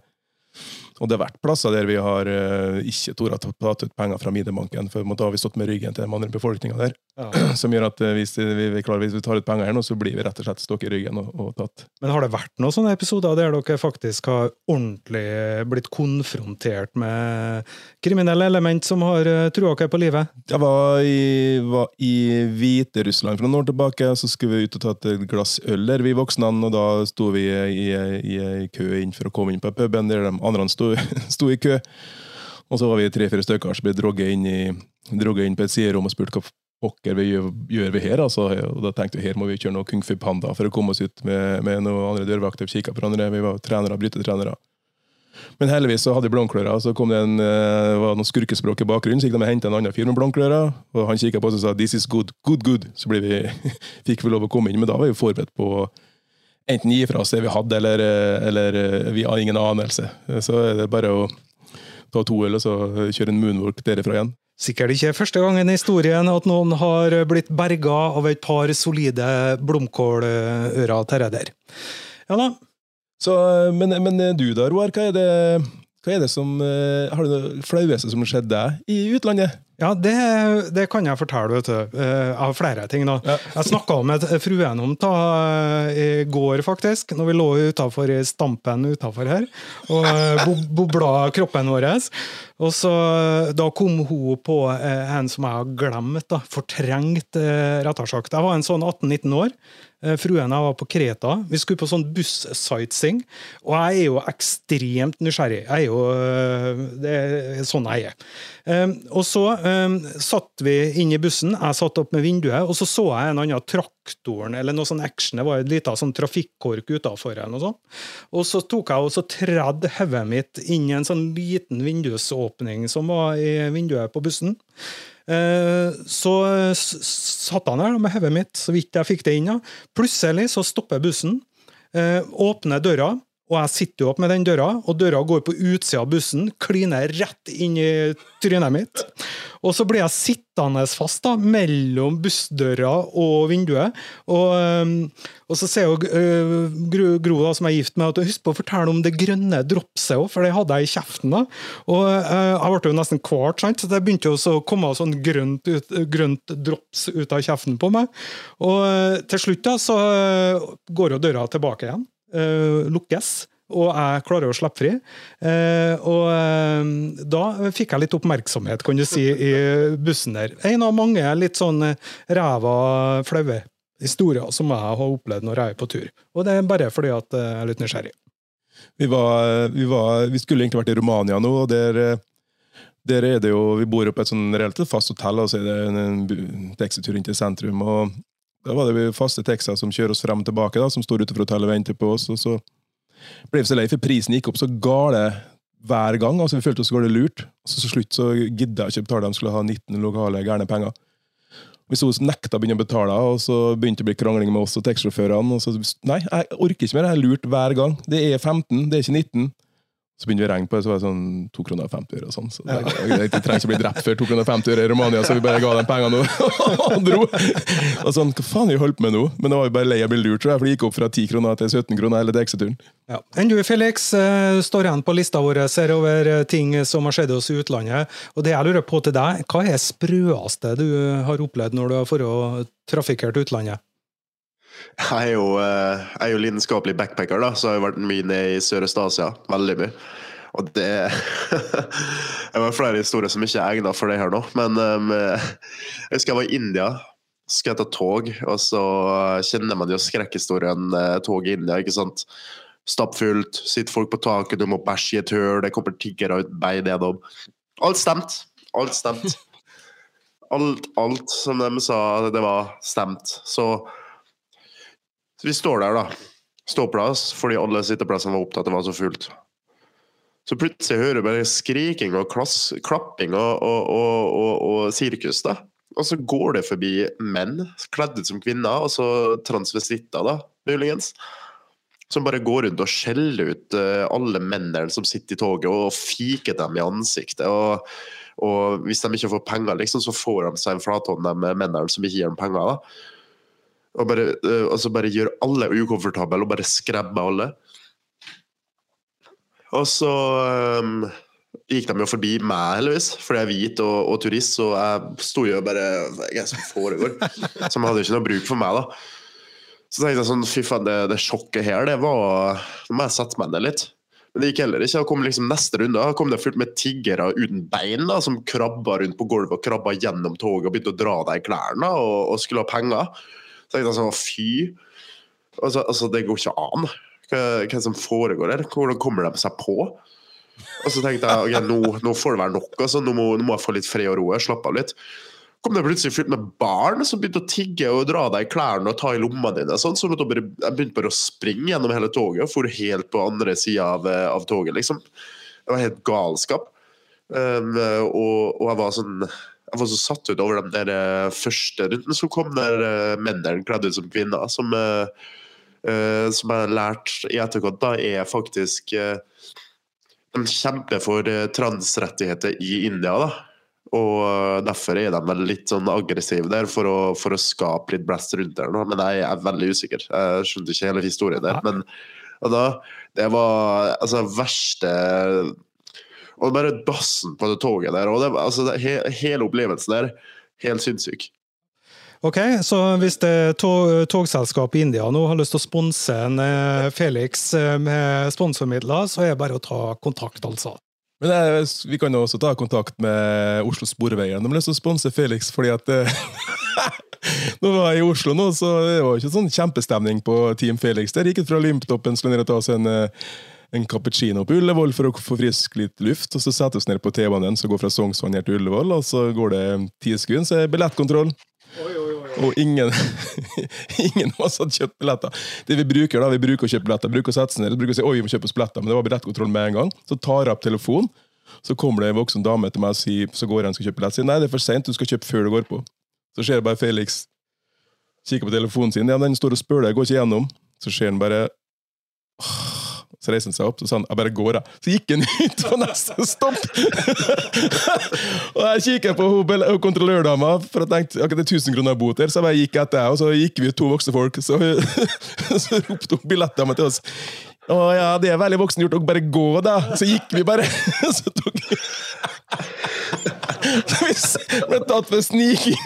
og det har vært plasser der vi har uh, ikke tort å ta ut penger fra Minibanken, for da har vi stått med ryggen til den andre befolkninga der. Ja. Som gjør at uh, hvis vi, vi, klarer, hvis vi tar ut penger her nå, så blir vi rett og slett stukket i ryggen og, og tatt. Men har det vært noen sånne episoder der dere faktisk har ordentlig blitt konfrontert med kriminelle element som har uh, trua dere på livet? Jeg var i, var i Hviterussland for noen år tilbake, så skulle vi ut og ta et glass øl der, vi voksne, og da sto vi i, i, i kø inn for å komme inn på puben, der de andre sto, sto i kø. Og så var vi tre-fire stykker som ble drogget inn, inn på et siderom og spurte hva pokker vi gjør, gjør vi her. Altså. Og da tenkte vi her må vi kjøre noe Kung Fu Panda for å komme oss ut med, med noen andre dørvakter. Vi kikket på hverandre, vi var trenere, brytetrenere. Men heldigvis så hadde vi blomklører, og så kom det en, eh, var noe skurkespråk i bakgrunnen. Så gikk de og henta en annen fyr med blomklører, og han kikket på oss og sa 'this is good, good, good'. Så vi, fikk vi lov å komme inn, men da var vi forberedt på enten gi fra oss det vi hadde, eller, eh, eller eh, vi har ingen anelse. Så er det bare å ta to øl og så kjøre en moonwalk derifra igjen. Sikkert ikke første gangen i historien at noen har blitt berga av et par solide blomkålører til det der. Ja da. Så, men, men du da, Roar, hva er det, hva er det som eh, Har du det flaueste som skjedde deg i utlandet? Ja, det, det kan jeg fortelle, vet du. Eh, Jeg flere ting, da. Ja. Jeg snakka med fruen om det i går, faktisk, når vi lå utafor stampen utafor her og eh, bo- bobla kroppen vår. Og så, Da kom hun på eh, en som jeg har glemt, da, fortrengt, rett og slett. Jeg var en sånn 18-19 år. Eh, Fruen jeg var på Kreta. Vi skulle på sånn buss-sightseeing. Og jeg er jo ekstremt nysgjerrig. Jeg er jo, eh, det er sånn jeg er. Um, og så um, satt vi inn i bussen, jeg satt opp med vinduet, og så så jeg en annen traktoren, eller noe sånn action, det var en liten sånn trafikkork utafor. Og så tok jeg og så tredde hodet mitt inn i en sånn liten vindusåpning som var i vinduet på bussen. Eh, Så s- satt han der med hodet mitt, så vidt jeg fikk det inn. Plutselig så stopper bussen, eh, åpner døra, og jeg sitter jo opp med den døra, og døra går på utsida av bussen, kliner rett inn i trynet mitt. Og så blir jeg sittende fast da, mellom bussdøra og vinduet. Og, og så sier jo øh, Gro, Gro da, som er gift med, at husk på å fortelle om det grønne dropset òg, for det hadde jeg i kjeften. da. Og uh, jeg ble jo nesten kvart, så det begynte jo å komme sånn grønt, ut, grønt drops ut av kjeften på meg. Og uh, til slutt da, så går jo døra tilbake igjen. Øh, lukkes. og jeg klarer å slippe fri. Eh, og eh, da fikk jeg litt oppmerksomhet, kan du si, i bussen der. En av mange litt sånn ræva, flaue historier som jeg har opplevd når jeg er på tur. Og det er bare fordi at jeg er litt nysgjerrig. Vi, var, vi, var, vi skulle egentlig vært i Romania nå, og der der er det jo, Vi bor jo på et sånn relativt fast hotell, og så er det en, en taxitur inn til sentrum. og Da var det faste taxier som kjører oss frem og tilbake, da, som står utenfor hotellet og venter på oss. og så ble vi så lei, for prisen gikk opp så gale hver gang. altså Vi følte oss gale lurt. Så til slutt så gidda jeg ikke betale, de skulle ha 19 lokale gærne penger. Vi så nekta å begynne å betale, og så begynte det å bli krangling med oss og taxisjåførene. Nei, jeg orker ikke mer, jeg er lurt hver gang. Det er 15, det er ikke 19. Så begynte vi å regne på det, så var det sånn 2 kroner og 50 øre. og sånn. Så det, jeg, jeg, trenger ikke bli drept før 2 kroner og 50 øre i Romania, så vi bare ga dem pengene og, dro. Og sånn, Hva faen har vi holdt på med nå? Men det var jo bare lei av å bli lurt, tror jeg, for det gikk opp fra 10 kroner til 17 kroner hele taxituren. Ja. Enn du, Felix, eh, står igjen på lista vår ser over eh, ting som har skjedd oss i utlandet. Og det jeg lurer på til deg, hva er sprøeste du har opplevd når du har trafikkert utlandet? Jeg er jo, eh, jeg er jo lidenskapelig backpacker, da, så jeg har vært mye ned i Sørøst-Asia. Veldig mye. Og det Det var flere historier som ikke er egnet for det her nå. Men um, jeg husker jeg var i India, skal jeg ta tog, og så kjenner man jo skrekkhistorien eh, tog i India. ikke sant? Stappfullt, sitter folk på taket, du må bæsje i et høl, det kommer tiggere ut bein nedom. Alt stemt. Alt stemt. Alt, alt som de sa, det var stemt. Så så vi står der, da. Ståplass, fordi alle sitteplassene var opptatt, det var så fullt. Så plutselig hører jeg bare skriking og klass, klapping og, og, og, og, sirkus, da. Og så går det forbi menn kledd ut som kvinner, og så transvestitter, da, muligens. Som bare går rundt og skjeller ut uh, alle mennene som sitter i toget, og fiker dem i ansiktet. Og, hvis de ikke får penger, liksom, så får de seg en flathånd, de mennene som ikke gir dem penger. da. Og bare, uh, altså bare gjør alle ukomfortable og bare skremmer alle. Og så um, gikk de jo forbi meg, heldigvis, fordi jeg er hvit og, og turist. Så jeg sto jo bare Hva som foregår. Som hadde ikke noe bruk for meg, da. Så tenkte jeg sånn Fy faen, det, det sjokket her, det var Nå må jeg sette meg ned litt. Men det gikk heller ikke. Da kom liksom neste runde. Da kom det fullt med tiggere uten bein da, som krabba rundt på gulvet og krabba gjennom toget og begynte å dra deg i klærne og, og skulle ha penger. Tenkte jeg sånn, fy. Altså, altså, det går ikke an. Hva, hva som foregår her? Hvordan kommer de seg på? Og så tenkte jeg okay, nå, nå, får det være nok. Altså, nå, må, nå må jeg få litt fred og ro. Slappe av litt. kom det plutselig fylt med barn som begynte å tigge og dra deg i klærne og ta i lomma dine. Sånn, så jeg begynte bare å springe gjennom hele toget og for helt på andre sida av, av, toget. liksom. Det var helt galskap. Um, og, og, jeg var sånn jeg var så satt ut over den der eh, første runden som kom, der uh, mennene kledd ut som kvinner. Som, uh, som jeg har lært i etterkant, da, er faktisk De kjemper for transrettigheter i India. da. Og derfor er de vel litt sånn aggressive der, for å, for å skape litt blest rundt der. nå, Men jeg er veldig usikker. Jeg skjønte ikke hele historien der. Men da, det var altså verste og bare dassen på det toget der. og det, altså, det, he, Hele opplevelsen der, helt sinnssyk. Ok, så hvis det tog, togselskap i India nå har lyst til å sponse en eh, Felix eh, med sponsormidler, så er det bare å ta kontakt, altså. Men jeg, Vi kan jo også ta kontakt med Oslo Sporveier. De har lyst til å sponse Felix fordi at eh, Nå var jeg i Oslo nå, så det var ikke sånn kjempestemning på Team Felix. Der gikk det fra Limptoppen til og ta seg en en cappuccino på Ullevål for å få frisk litt luft. og Så setter vi oss ned på T-banen som går fra Sognsvann til Ullevål, og så går det ti sekunder, så er det billettkontroll. Oi, oi, oi. Og ingen, ingen av oss hadde kjøpt billetter. Det Vi bruker da, vi bruker å kjøpe billetter, bruker å sette seg ned bruker å si oi, vi må kjøpe oss billetter, men det var billettkontroll med en gang. Så tar jeg opp telefonen, så kommer det en voksen dame til meg og sier, så går jeg og skal kjøpe billett. Sier nei, det er for sent, du skal kjøpe før du går på. Så ser jeg bare Felix kikker på telefonen sin, ja, den står og spør deg, går ikke gjennom. Så ser han bare så reiste han seg opp og sa han, jeg bare går, av. Så gikk han ut på neste stopp! og jeg kikker på hun kontrollørdama, for jeg tenkte akkurat det er 1000 kroner bot her, så jeg bare gikk etter, og så gikk vi to voksne folk. Så, så ropte hun billettdama til oss. Å ja, det er veldig voksen gjort dere bare gå, da! Så gikk vi bare. så tok vi ble tatt for sniking.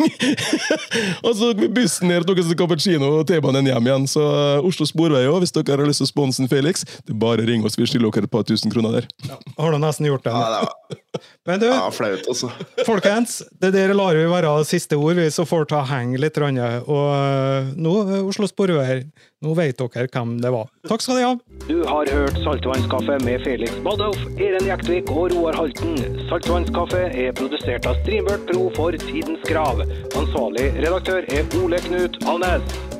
og så tok vi bussen ned og tok oss en cappuccino og T-banen hjem igjen. Så eh, Oslo Sporvei òg, hvis dere har lyst til å sponse Felix, det er bare ring oss. Vi stiller dere et par tusen kroner der. Har du nesten gjort det? Ja, det var, Men du, ja, flaut, også. folkens, det der lar vi være siste ord, vi så får ta henge litt. Og eh, nå, eh, Oslo Sporveier, nå vet dere hvem det var. Takk skal dere ha. Du har hørt Saltvannskaffe med Felix Baldauf, Eren Jektvik og Roar Halten. Saltvannskaffe er produsert av Streambert Pro for Tidens Krav. Ansvarlig redaktør er Ole Knut Alnes.